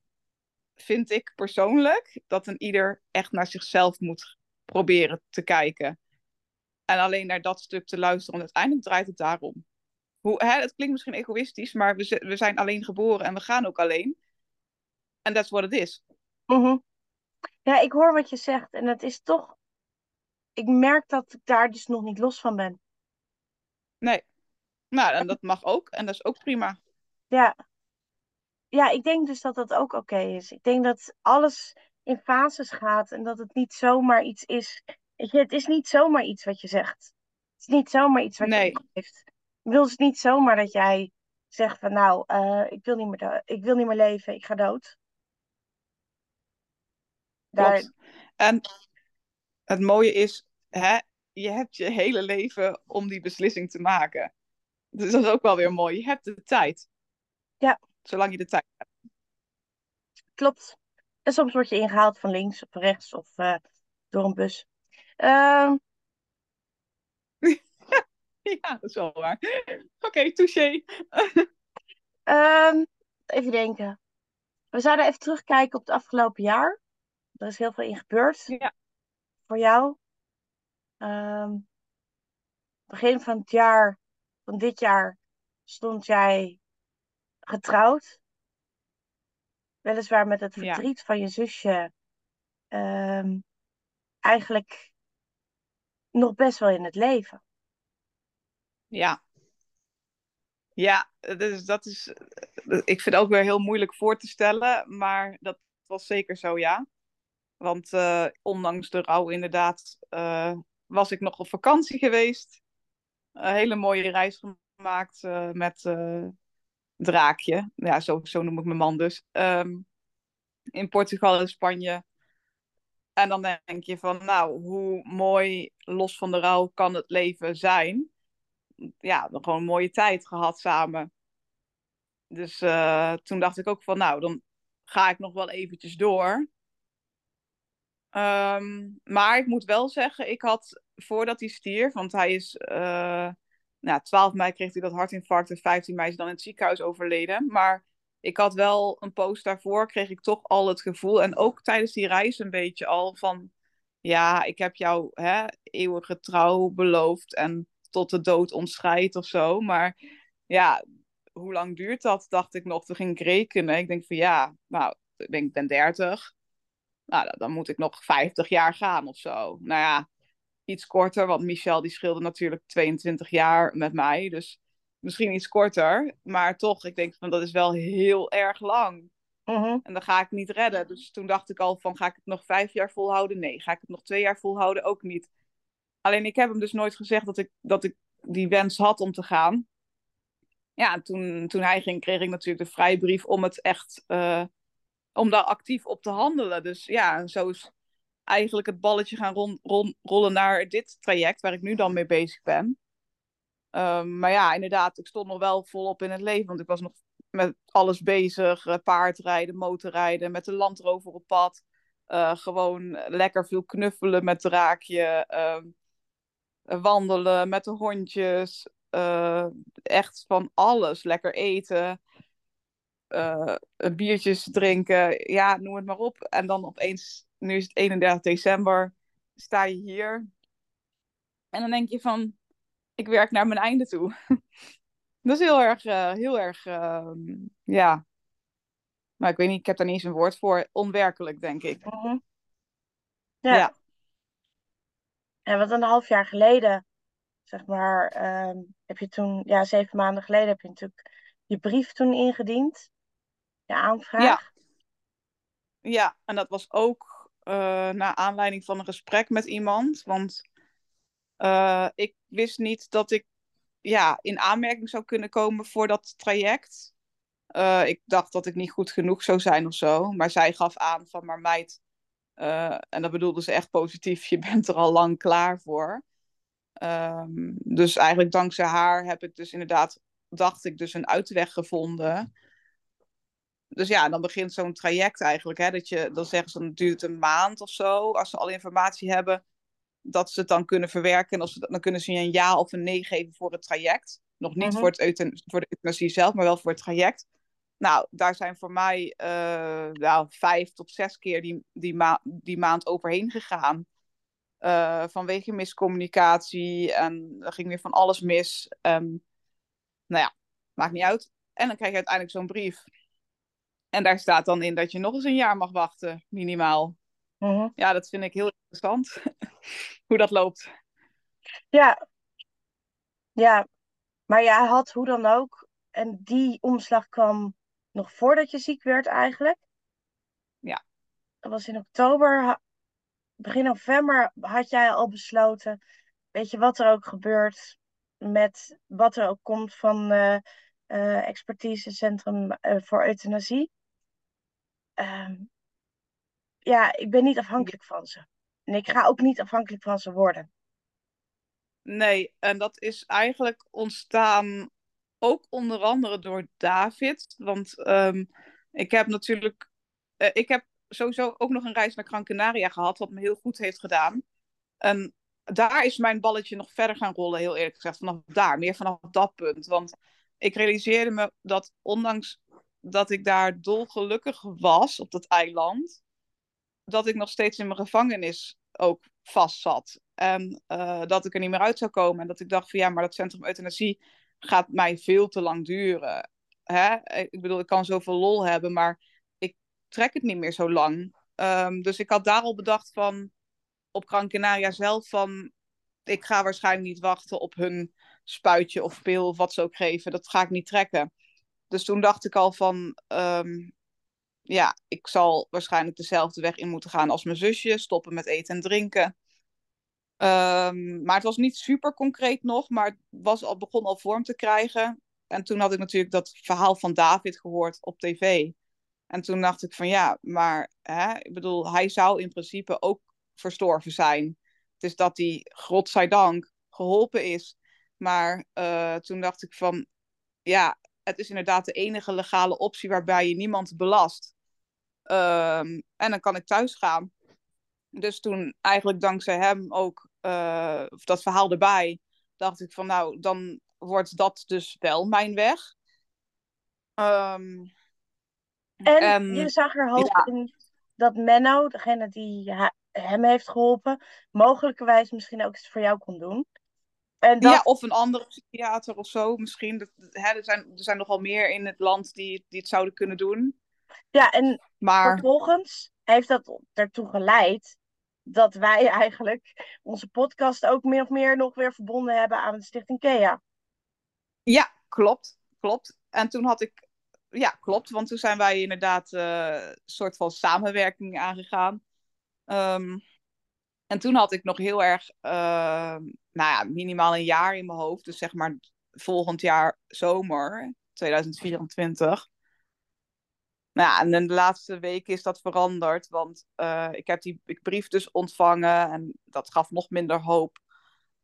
vind ik persoonlijk dat een ieder echt naar zichzelf moet proberen te kijken. En alleen naar dat stuk te luisteren. Want uiteindelijk draait het daarom. Hoe, hè, het klinkt misschien egoïstisch, maar we, we zijn alleen geboren en we gaan ook alleen. En that's what it is. Mhm. Ja, ik hoor wat je zegt en het is toch. Ik merk dat ik daar dus nog niet los van ben. Nee. Nou, en dat mag ook. En dat is ook prima. Ja. Ja, ik denk dus dat dat ook oké is. Ik denk dat alles in fases gaat en dat het niet zomaar iets is. Weet je, het is niet zomaar iets wat je zegt. Het is niet zomaar iets wat Nee. je opgeeft. Ik wil dus niet zomaar dat jij zegt van nou, eh, ik, wil niet meer ik wil niet meer leven, ik ga dood. Daar, Klopt. En het mooie is, hè, je hebt je hele leven om die beslissing te maken. Dus dat is ook wel weer mooi. Je hebt de tijd. Ja. Zolang je de tijd hebt. Klopt. En soms word je ingehaald van links of rechts of uh, door een bus. Uh... <laughs> ja, dat is wel waar. Oké, okay, touché. um, even denken. We zouden even terugkijken op het afgelopen jaar. Er is heel veel in gebeurd. Ja. Voor jou. Um, begin van het jaar, van dit jaar, stond jij getrouwd. Weliswaar met het verdriet ja. van je zusje. Um, eigenlijk nog best wel in het leven. Ja. Ja, dus dat is. Ik vind het ook weer heel moeilijk voor te stellen, maar dat was zeker zo, ja. Want uh, ondanks de rouw, inderdaad, uh, was ik nog op vakantie geweest. Een hele mooie reis gemaakt uh, met Draakje. Ja, zo, zo noem ik mijn man dus. Um, in Portugal en Spanje. En dan denk je van, nou, hoe mooi los van de rouw kan het leven zijn? Ja, gewoon een mooie tijd gehad samen. Dus uh, toen dacht ik ook van, nou, dan ga ik nog wel eventjes door. Um, maar ik moet wel zeggen, ik had voordat hij stierf, want hij is, uh, nou, 12 mei kreeg hij dat hartinfarct en 15 mei is dan in het ziekenhuis overleden. Maar ik had wel een post daarvoor, kreeg ik toch al het gevoel, en ook tijdens die reis een beetje al van, ja, ik heb jou hè, eeuwige trouw beloofd en tot de dood ontscheidt of zo. Maar ja, hoe lang duurt dat, dacht ik nog. Toen ging ik rekenen. Ik denk van ja, nou, ik denk, ik ben 30. Nou, dan moet ik nog 50 jaar gaan of zo. Nou ja, iets korter, want Michel die scheelde natuurlijk 22 jaar met mij. Dus misschien iets korter. Maar toch, ik denk van dat is wel heel erg lang. Uh-huh. En dan ga ik niet redden. Dus toen dacht ik al van, ga ik het nog vijf jaar volhouden? Nee. Ga ik het nog twee jaar volhouden? Ook niet. Alleen ik heb hem dus nooit gezegd dat ik, dat ik die wens had om te gaan. Ja, toen, toen hij ging, kreeg ik natuurlijk de vrijbrief om het echt, uh, om daar actief op te handelen. Dus ja, zo is eigenlijk het balletje gaan rollen naar dit traject waar ik nu dan mee bezig ben. Um, maar ja, inderdaad, ik stond nog wel volop in het leven, want ik was nog met alles bezig. Uh, paardrijden, motorrijden, met de landrover op pad. Uh, gewoon lekker veel knuffelen met Draakje. Uh, wandelen met de hondjes. echt van alles. Lekker eten. biertjes drinken. Ja, noem het maar op. En dan opeens, nu is het 31 december, sta je hier. En dan denk je van, ik werk naar mijn einde toe. <laughs> dat is heel erg, uh, heel erg, uh, ja. Maar ik weet niet, ik heb daar niet eens een woord voor. Onwerkelijk, denk ik. Ja. ja. En wat een half jaar geleden, zeg maar, uh, heb je toen, ja, zeven maanden geleden heb je natuurlijk je brief toen ingediend. Je aanvraag. Ja. En dat was ook uh, naar aanleiding van een gesprek met iemand. Want uh, ik wist niet dat ik ja, in aanmerking zou kunnen komen voor dat traject. Uh, ik dacht dat ik niet goed genoeg zou zijn of zo. Maar zij gaf aan van, maar meid, uh, en dat bedoelde ze echt positief, <laughs> je bent er al lang klaar voor. Um, dus eigenlijk dankzij haar heb ik dus inderdaad, dacht ik dus een uitweg gevonden. Dus ja, dan begint zo'n traject eigenlijk. Hè, dat je, dan zeggen ze, dan duurt het een maand of zo. Als ze alle informatie hebben, dat ze het dan kunnen verwerken. En als ze, dan kunnen ze je een ja of een nee geven voor het traject. Nog niet Mhm. voor, het voor de euthanasie zelf, maar wel voor het traject. Nou, daar zijn voor mij nou, vijf tot zes keer die, die, ma die maand overheen gegaan. Eh, vanwege miscommunicatie en er ging weer van alles mis. En, nou ja, maakt niet uit. En dan krijg je uiteindelijk zo'n brief. En daar staat dan in dat je nog eens een jaar mag wachten, minimaal. Mhm. Ja, dat vind ik heel interessant. <laughs> Hoe dat loopt. Ja. Ja, maar jij had hoe dan ook, en die omslag kwam nog voordat je ziek werd eigenlijk. Ja. Dat was in oktober, begin november had jij al besloten, weet je wat er ook gebeurt, met wat er ook komt van eh eh, expertisecentrum eh, voor euthanasie. Ehm, ja, ik ben niet afhankelijk van ze. En ik ga ook niet afhankelijk van ze worden. Nee, en dat is eigenlijk ontstaan ook onder andere door David. Want um, ik heb natuurlijk. Uh, ik heb sowieso ook nog een reis naar Gran Canaria gehad, wat me heel goed heeft gedaan. En daar is mijn balletje nog verder gaan rollen, heel eerlijk gezegd. Vanaf daar, meer vanaf dat punt. Want ik realiseerde me dat ondanks dat ik daar dolgelukkig was op dat eiland, dat ik nog steeds in mijn gevangenis ook vast zat. En uh, dat ik er niet meer uit zou komen. En dat ik dacht van ja, maar dat centrum euthanasie gaat mij veel te lang duren. Hè? Ik bedoel, ik kan zoveel lol hebben, maar ik trek het niet meer zo lang. Um, dus ik had daarop bedacht van, op Gran Canaria zelf, van ik ga waarschijnlijk niet wachten op hun spuitje of pil of wat ze ook geven. Dat ga ik niet trekken. Dus toen dacht ik al van, um, ja, ik zal waarschijnlijk dezelfde weg in moeten gaan als mijn zusje. Stoppen met eten en drinken. Um, maar het was niet super concreet nog, maar het was al, begon al vorm te krijgen. En toen had ik natuurlijk dat verhaal van David gehoord op tv. En toen dacht ik van ja, maar hè, ik bedoel, hij zou in principe ook verstorven zijn. Het is dat hij, godzijdank, geholpen is. Maar uh, toen dacht ik van ja, het is inderdaad de enige legale optie waarbij je niemand belast. Um, en dan kan ik thuis gaan. Dus toen eigenlijk dankzij hem ook uh, dat verhaal erbij, dacht ik van nou, dan wordt dat dus wel mijn weg. Um, en, en, je zag er hoop ja. in dat Menno, degene die hem heeft geholpen, mogelijkerwijs misschien ook iets voor jou kon doen. En dat... Ja, of een andere psychiater of zo misschien. Dat, hè, er, zijn, er zijn nogal meer in het land die, die het zouden kunnen doen. Ja, en maar... vervolgens heeft dat ertoe geleid dat wij <laughs> eigenlijk onze podcast ook meer of meer nog weer verbonden hebben aan de Stichting Kea. Ja, klopt. Klopt. En toen had ik. Ja, klopt. Want toen zijn wij inderdaad een soort van samenwerking aangegaan. Um, en toen had ik nog heel erg, uh, nou ja, minimaal een jaar in mijn hoofd. Dus zeg maar volgend jaar zomer, 2024. Nou ja, en in de laatste weken is dat veranderd. Want uh, ik heb die brief dus ontvangen en dat gaf nog minder hoop.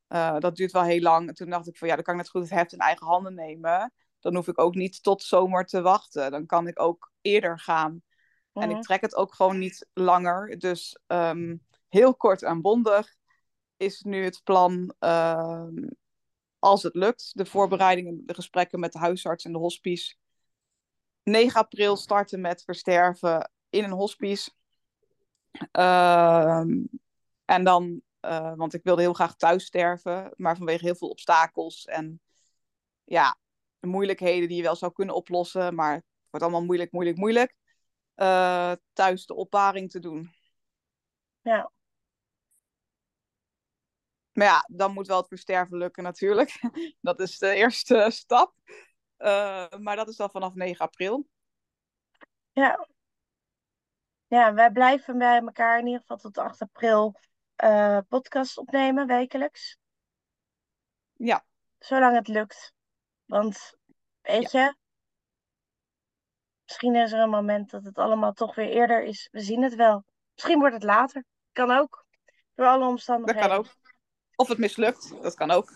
Uh, dat duurt wel heel lang. En toen dacht ik van ja, dan kan ik net goed het heft in eigen handen nemen. Dan hoef ik ook niet tot zomer te wachten. Dan kan ik ook eerder gaan. En ik trek het ook gewoon niet langer. Dus um, heel kort en bondig is nu het plan, uh, als het lukt, de voorbereidingen, de gesprekken met de huisarts en de hospice. 9 april starten met versterven in een hospice. Uh, en dan, uh, want ik wilde heel graag thuis sterven, maar vanwege heel veel obstakels en ja, moeilijkheden die je wel zou kunnen oplossen, maar het wordt allemaal moeilijk, moeilijk, moeilijk. Uh, thuis de opbaring te doen. Ja. Maar ja, dan moet wel het versterven lukken natuurlijk. <laughs> dat is de eerste stap. Uh, maar dat is dan vanaf 9 april. Ja. Ja, wij blijven bij elkaar in ieder geval tot 8 april uh, podcast opnemen, wekelijks. Ja. Zolang het lukt. Want, weet ja. je, misschien is er een moment dat het allemaal toch weer eerder is. We zien het wel. Misschien wordt het later. Kan ook. Door alle omstandigheden. Dat kan ook. Of het mislukt, dat kan ook.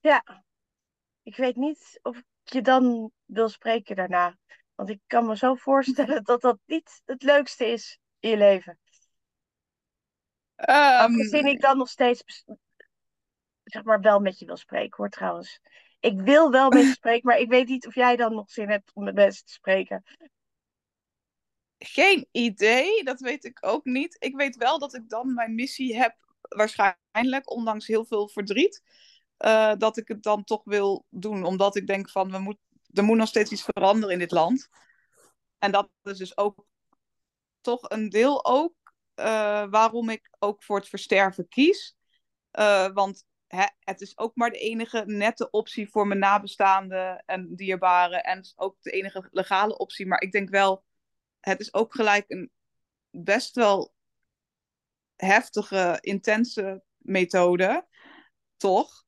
Ja, ik weet niet of ik je dan wil spreken daarna. Want ik kan me zo voorstellen dat dat niet het leukste is in je leven. Um, Aangezien ik dan nog steeds zeg maar wel met je wil spreken hoor trouwens. Ik wil wel met je <laughs> spreken, maar ik weet niet of jij dan nog zin hebt om met mensen te spreken. Geen idee, dat weet ik ook niet. Ik weet wel dat ik dan mijn missie heb waarschijnlijk, ondanks heel veel verdriet, uh, dat ik het dan toch wil doen. Omdat ik denk van, we moet, er moet nog steeds iets veranderen in dit land. En dat is dus ook toch een deel ook uh, waarom ik ook voor het versterven kies. Uh, want hè, het is ook maar de enige nette optie voor mijn nabestaanden en dierbaren. En ook de enige legale optie. Maar ik denk wel, het is ook gelijk een best wel heftige, intense methode, toch?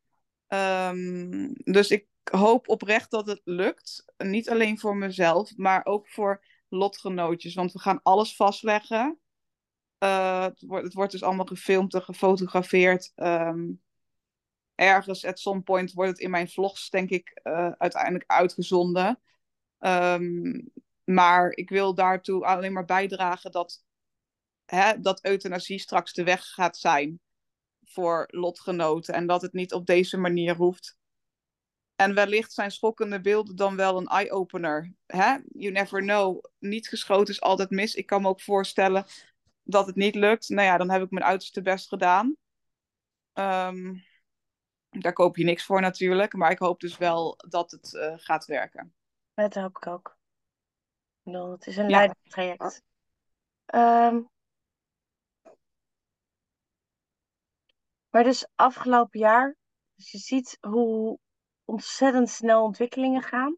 Um, dus ik hoop oprecht dat het lukt. Niet alleen voor mezelf, maar ook voor lotgenootjes. Want we gaan alles vastleggen. Uh, het, wordt, het wordt dus allemaal gefilmd en gefotografeerd. Um, ergens, at some point, wordt het in mijn vlogs, denk ik, uh, uiteindelijk uitgezonden. Um, maar ik wil daartoe alleen maar bijdragen dat, hè, dat euthanasie straks de weg gaat zijn voor lotgenoten. En dat het niet op deze manier hoeft. En wellicht zijn schokkende beelden dan wel een eye-opener. You never know. Niet geschoten is altijd mis. Ik kan me ook voorstellen dat het niet lukt. Nou ja, dan heb ik mijn uiterste best gedaan. Um, daar koop je niks voor natuurlijk. Maar ik hoop dus wel dat het uh, gaat werken. Dat hoop ik ook. bedoel, het is een ja. traject. Um, maar dus afgelopen jaar, dus je ziet hoe ontzettend snel ontwikkelingen gaan.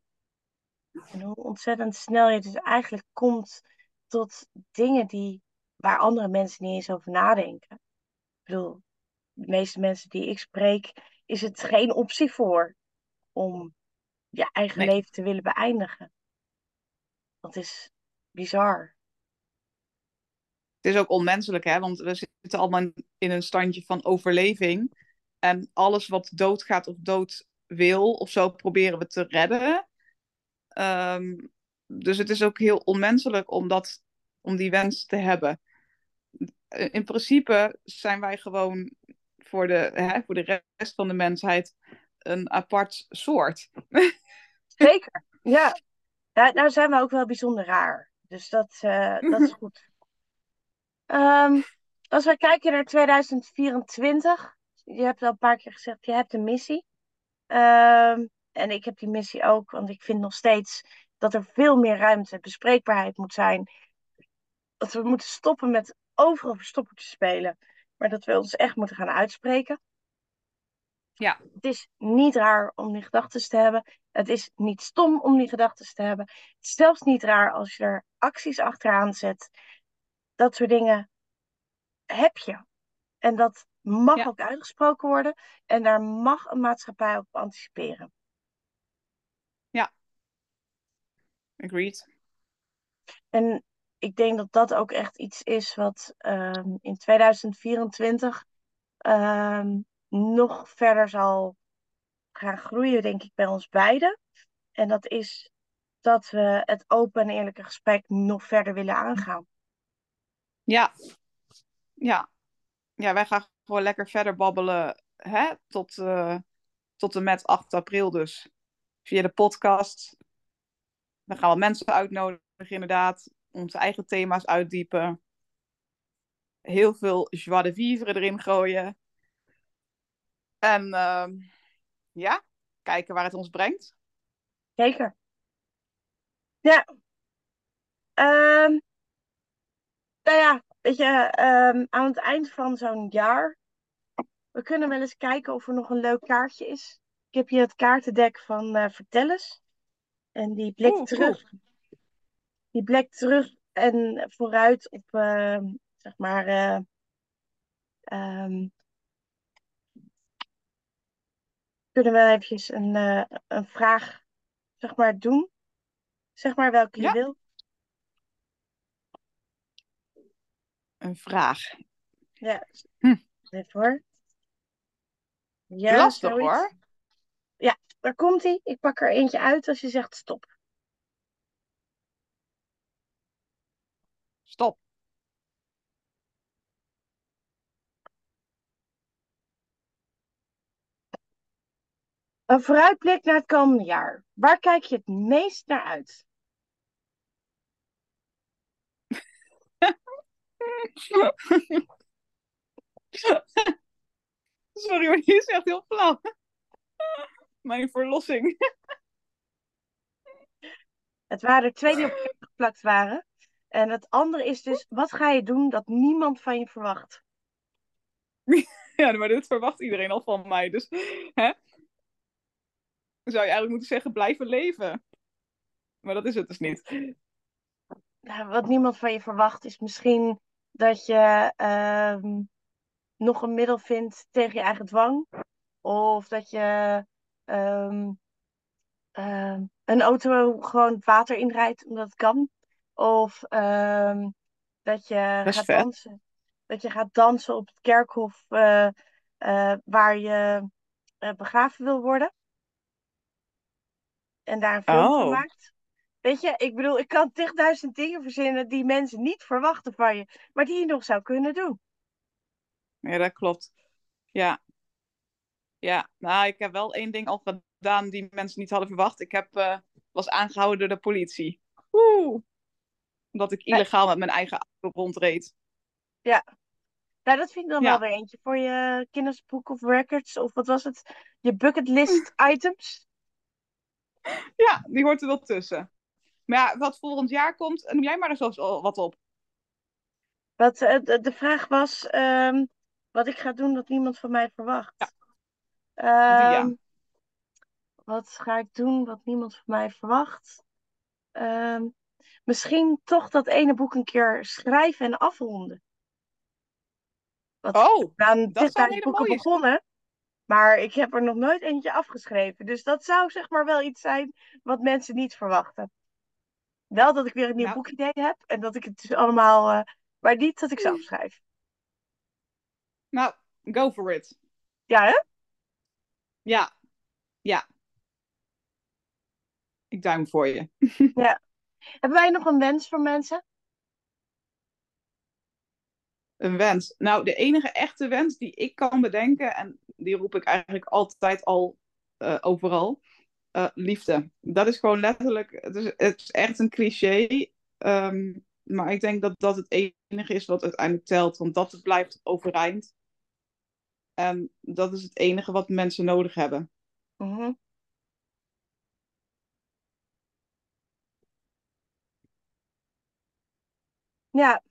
En hoe ontzettend snel je dus eigenlijk komt tot dingen die, waar andere mensen niet eens over nadenken. Ik bedoel, de meeste mensen die ik spreek, is het geen optie voor om je eigen leven te willen beëindigen. Dat is bizar. Het is ook onmenselijk, hè? Want we zitten allemaal in een standje van overleving. En alles wat doodgaat of dood wil of zo proberen we te redden. Um, dus het is ook heel onmenselijk om, dat, om die wens te hebben. In principe zijn wij gewoon voor de, hè, voor de rest van de mensheid een apart soort. <laughs> Zeker, ja. ja. Nou zijn we ook wel bijzonder raar. Dus dat, uh, dat is <laughs> goed. Um, als we kijken naar 2024, je hebt al een paar keer gezegd, je hebt een missie. Um, en ik heb die missie ook, want ik vind nog steeds dat er veel meer ruimte, bespreekbaarheid moet zijn. Dat we moeten stoppen met overal verstoppertjes spelen, maar dat we ons echt moeten gaan uitspreken. Ja. Het is niet raar om die gedachten te hebben. Het is niet stom om die gedachten te hebben. Het is zelfs niet raar als je er acties achteraan zet. Dat soort dingen heb je. En dat mag ook uitgesproken worden. En daar mag een maatschappij op anticiperen. Ja. Agreed. En ik denk dat dat ook echt iets is wat um, in 2024 um, nog verder zal gaan groeien, denk ik, bij ons beiden. En dat is dat we het open en eerlijke gesprek nog verder willen aangaan. Ja, ja. Ja, wij gaan gewoon lekker verder babbelen hè? Tot, uh, tot en met 8 april dus. Via de podcast. Dan gaan we mensen uitnodigen inderdaad. Onze eigen thema's uitdiepen. Heel veel joie de vivre erin gooien. En uh, ja, kijken waar het ons brengt. Zeker. Ja. Um, nou ja, weet je, um, aan het eind van zo'n jaar. We kunnen wel eens kijken of er nog een leuk kaartje is. Ik heb hier het kaartendek van uh, Vertel eens. En die blikt terug. Die blikt terug en vooruit op, uh, zeg maar, uh, um, kunnen we eventjes een, uh, een vraag, zeg maar, doen. Zeg maar welke ja. je wil. Een vraag. Ja, hm. even hoor. Ja, Lastig zoiets. hoor. Ja, daar komt hij. Ik pak er eentje uit als je zegt stop. Stop. Een vooruitblik naar het komende jaar. Waar kijk je het meest naar uit? <laughs> Sorry, maar die is echt heel flauw. Mijn verlossing. Het waren er twee die op geplakt waren. En het andere is dus, wat ga je doen dat niemand van je verwacht? <laughs> Ja, maar dit verwacht iedereen al van mij. Dus hè? zou je eigenlijk moeten zeggen, blijven leven. Maar dat is het dus niet. Nou, wat niemand van je verwacht is misschien dat je uh, nog een middel vindt tegen je eigen dwang. Of dat je um, uh, een auto gewoon water inrijdt omdat het kan. Of dat je dat gaat vet. dansen. Dat je gaat dansen op het kerkhof uh, waar je eh, begraven wil worden. En daar een film van Oh. maakt. Weet je, ik bedoel, ik kan tigduizend dingen verzinnen die mensen niet verwachten van je, maar die je nog zou kunnen doen. Ja, dat klopt. Ja. Ja, nou, ik heb wel één ding al gedaan die mensen niet hadden verwacht. Ik heb, eh, was aangehouden door de politie. Woe! Omdat ik illegaal met mijn eigen auto rondreed. Nou, dat vind ik dan Ja. wel weer eentje voor je Guinness Book of Records, of wat was het? Je bucketlist <laughs> items. Ja, die hoort er wel tussen. Maar ja, wat volgend jaar komt, noem jij maar eens wat op. Wat, eh, de, de vraag was ehm, wat ik ga doen dat niemand van mij verwacht. Ja. Ehm, ja. Wat ga ik doen wat niemand van mij verwacht? Ehm, misschien toch dat ene boek een keer schrijven en afronden. Wat Oh, aan dat hele boeken mooie begonnen, maar ik heb er nog nooit eentje afgeschreven. Dus dat zou zeg maar wel iets zijn wat mensen niet verwachten. Wel dat ik weer een nieuw Nou. boekidee heb en dat ik het dus allemaal, eh, maar niet dat ik zelf schrijf. nou, go for it. Ja, hè? Ja, ja. Ik duim voor je. <laughs> Hebben wij nog een wens voor mensen? Een wens. Nou, de enige echte wens die ik kan bedenken, en die roep ik eigenlijk altijd al eh, overal, eh, liefde. Dat is gewoon letterlijk, het is, het is echt een cliché, ehm, maar ik denk dat dat het enige is wat uiteindelijk telt, want dat blijft overeind. En dat is het enige wat mensen nodig hebben. Mhm. Ja.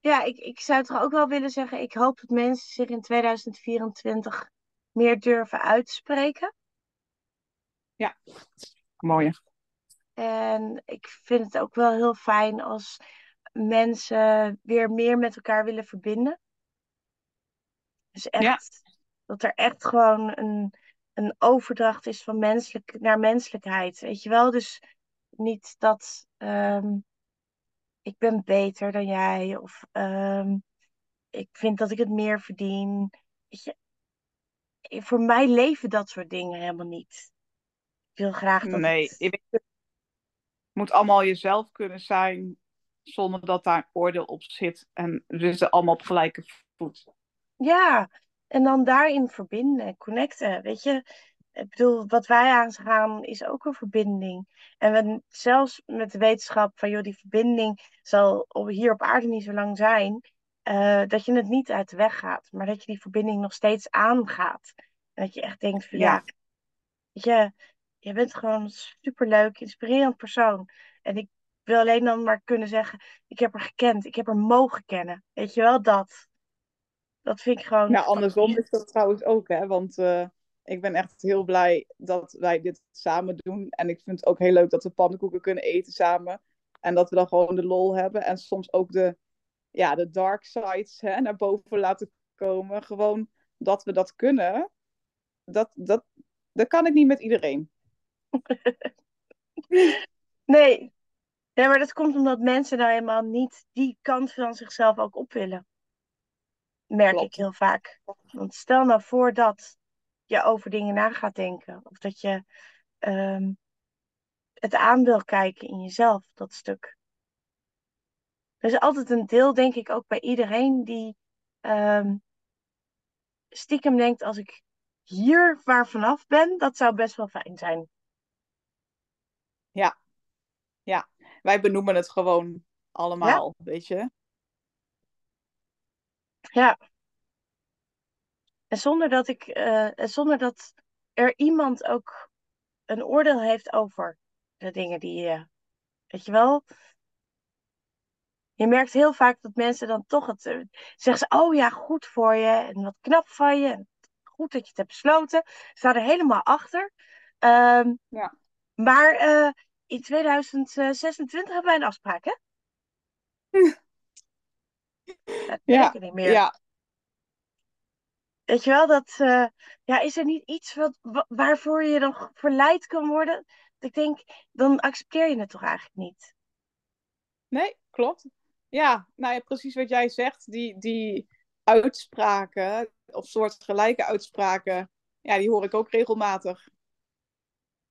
Ja, ik, ik zou toch ook wel willen zeggen, ik hoop dat mensen zich in 2024 meer durven uitspreken. Mooi. En ik vind het ook wel heel fijn als mensen weer meer met elkaar willen verbinden. Dus echt, dat er echt gewoon een, een overdracht is van menselijk naar menselijkheid. Weet je wel? Dus niet dat ehm, ik ben beter dan jij of ehm, ik vind dat ik het meer verdien. Weet je, voor mij leven dat soort dingen helemaal niet. Ik wil graag dat Nee, het-. Je moet allemaal jezelf kunnen zijn zonder dat daar een oordeel op zit. En we zitten allemaal op gelijke voet. Ja, en dan daarin verbinden, connecten. Weet je, ik bedoel, wat wij aangaan is ook een verbinding. En we, zelfs met de wetenschap van, joh, die verbinding zal op- hier op aarde niet zo lang zijn, eh, dat je het niet uit de weg gaat, maar dat je die verbinding nog steeds aangaat. En dat je echt denkt van, ja, Ja. weet je, je bent gewoon een superleuk, inspirerend persoon. En ik wil alleen dan maar kunnen zeggen, ik heb er gekend, ik heb er mogen kennen. Weet je wel, dat. Dat vind ik gewoon Ja, andersom is dat trouwens ook, hè. Want eh, ik ben echt heel blij dat wij dit samen doen. En ik vind het ook heel leuk dat we pannenkoeken kunnen eten samen. En dat we dan gewoon de lol hebben. En soms ook de, ja, de dark sides hè, naar boven laten komen. Gewoon dat we dat kunnen. Dat, dat, dat kan ik niet met iedereen. <laughs> Nee. nee, maar dat komt omdat mensen nou helemaal niet die kant van zichzelf ook op willen. Merk Klopt. ik heel vaak. Want stel nou voor dat je over dingen na gaat denken. Of dat je ehm, het aan wil kijken in jezelf, dat stuk. Er is altijd een deel, denk ik, ook bij iedereen die ehm, stiekem denkt: als ik hier waar vanaf ben, dat zou best wel fijn zijn. Wij benoemen het gewoon allemaal, weet je. Ja. En zonder dat ik, eh, en zonder dat er iemand ook een oordeel heeft over de dingen die je, weet je wel. Je merkt heel vaak dat mensen dan toch het eh, zeggen ze, oh ja, goed voor je en wat knap van je. en Goed dat je het hebt besloten. Sta er helemaal achter. Ehm, Ja. Maar eh, in 2026 hebben wij een afspraak, hè? <laughs> Dat Ja, niet meer. Ja, Weet je wel, dat, eh, ja, is er niet iets wat, wa- waarvoor je dan verleid kan worden? Ik denk, dan accepteer je het toch eigenlijk niet? nee, klopt. Ja, nou ja, precies wat jij zegt. Die, die uitspraken, of soortgelijke uitspraken, ja, die hoor ik ook regelmatig.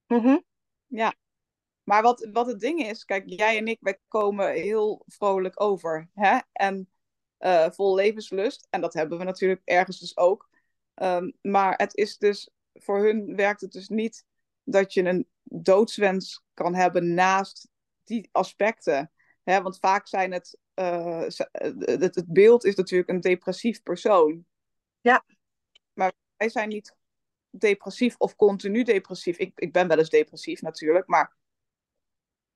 Mhm. Ja. Maar wat, wat het ding is, kijk, jij en ik, wij komen heel vrolijk over. Hè? En eh, vol levenslust. En dat hebben we natuurlijk ergens dus ook. Ehm, maar het is dus, voor hun werkt het dus niet dat je een doodswens kan hebben naast die aspecten. Hè? Want vaak zijn het, uh, het, het beeld is natuurlijk een depressief persoon. Ja. Maar wij zijn niet depressief of continu depressief. Ik, ik ben wel eens depressief natuurlijk, maar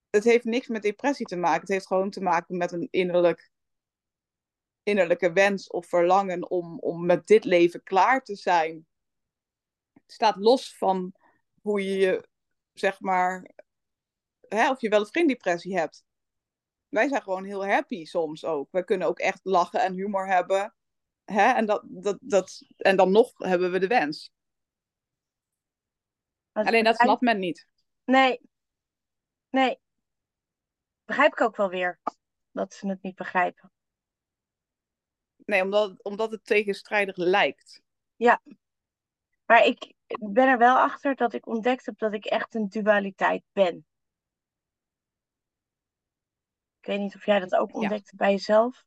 het heeft niks met depressie te maken. Het heeft gewoon te maken met een innerlijk, innerlijke wens of verlangen om, om met dit leven klaar te zijn. Het staat los van hoe je je, zeg maar, hè, of je wel of geen depressie hebt. Wij zijn gewoon heel happy soms ook. We kunnen ook echt lachen en humor hebben. Hè? En, dat, dat, dat, en dan nog hebben we de wens. Alleen dat snapt men niet. Nee. Nee. Begrijp ik ook wel weer. Dat ze het niet begrijpen. Nee, omdat, omdat het tegenstrijdig lijkt. Ja. Maar ik ben er wel achter dat ik ontdekt heb dat ik echt een dualiteit ben. Ik weet niet of jij dat ook ontdekte bij jezelf.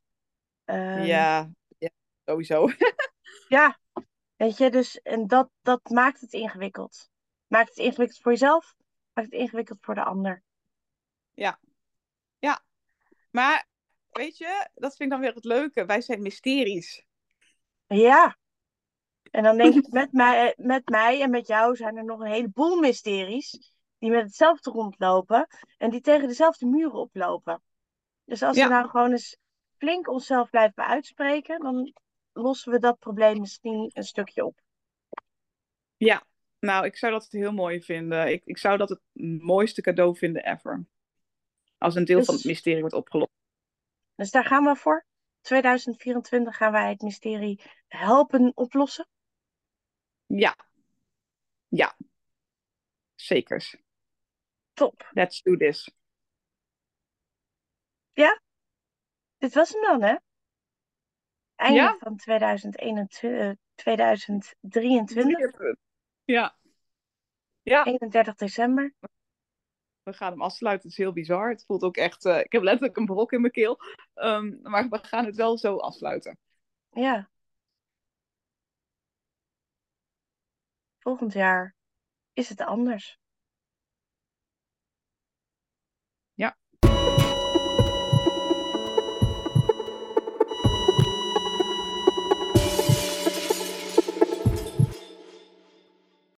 Um, ja, ja, sowieso. <laughs> ja, weet je, dus en dat, dat maakt het ingewikkeld. Maakt het ingewikkeld voor jezelf, maakt het ingewikkeld voor de ander. Ja, ja. Maar weet je, dat vind ik dan weer het leuke. Wij zijn mysteries. Ja. En dan denk ik, <laughs> met mij, met mij en met jou zijn er nog een heleboel mysteries die met hetzelfde rondlopen en die tegen dezelfde muren oplopen. Dus als we nou gewoon eens flink onszelf blijven uitspreken, dan lossen we dat probleem misschien een stukje op. Ja, nou, ik zou dat heel mooi vinden. Ik, ik zou dat het mooiste cadeau vinden ever. Als een deel Dus- van het mysterie wordt opgelost. Dus daar gaan we voor. 2024 gaan wij het mysterie helpen oplossen. Ja. Ja. Zekers. Top. Let's do this. Dit was hem dan, hè? Einde Ja. van 2021, eh, 2023, Ja. Ja, 31 december. we gaan hem afsluiten. Het is heel bizar. Het voelt ook echt... eh, ik heb letterlijk een brok in mijn keel. Ehm, maar we gaan het wel zo afsluiten. Ja. Volgend jaar is het anders.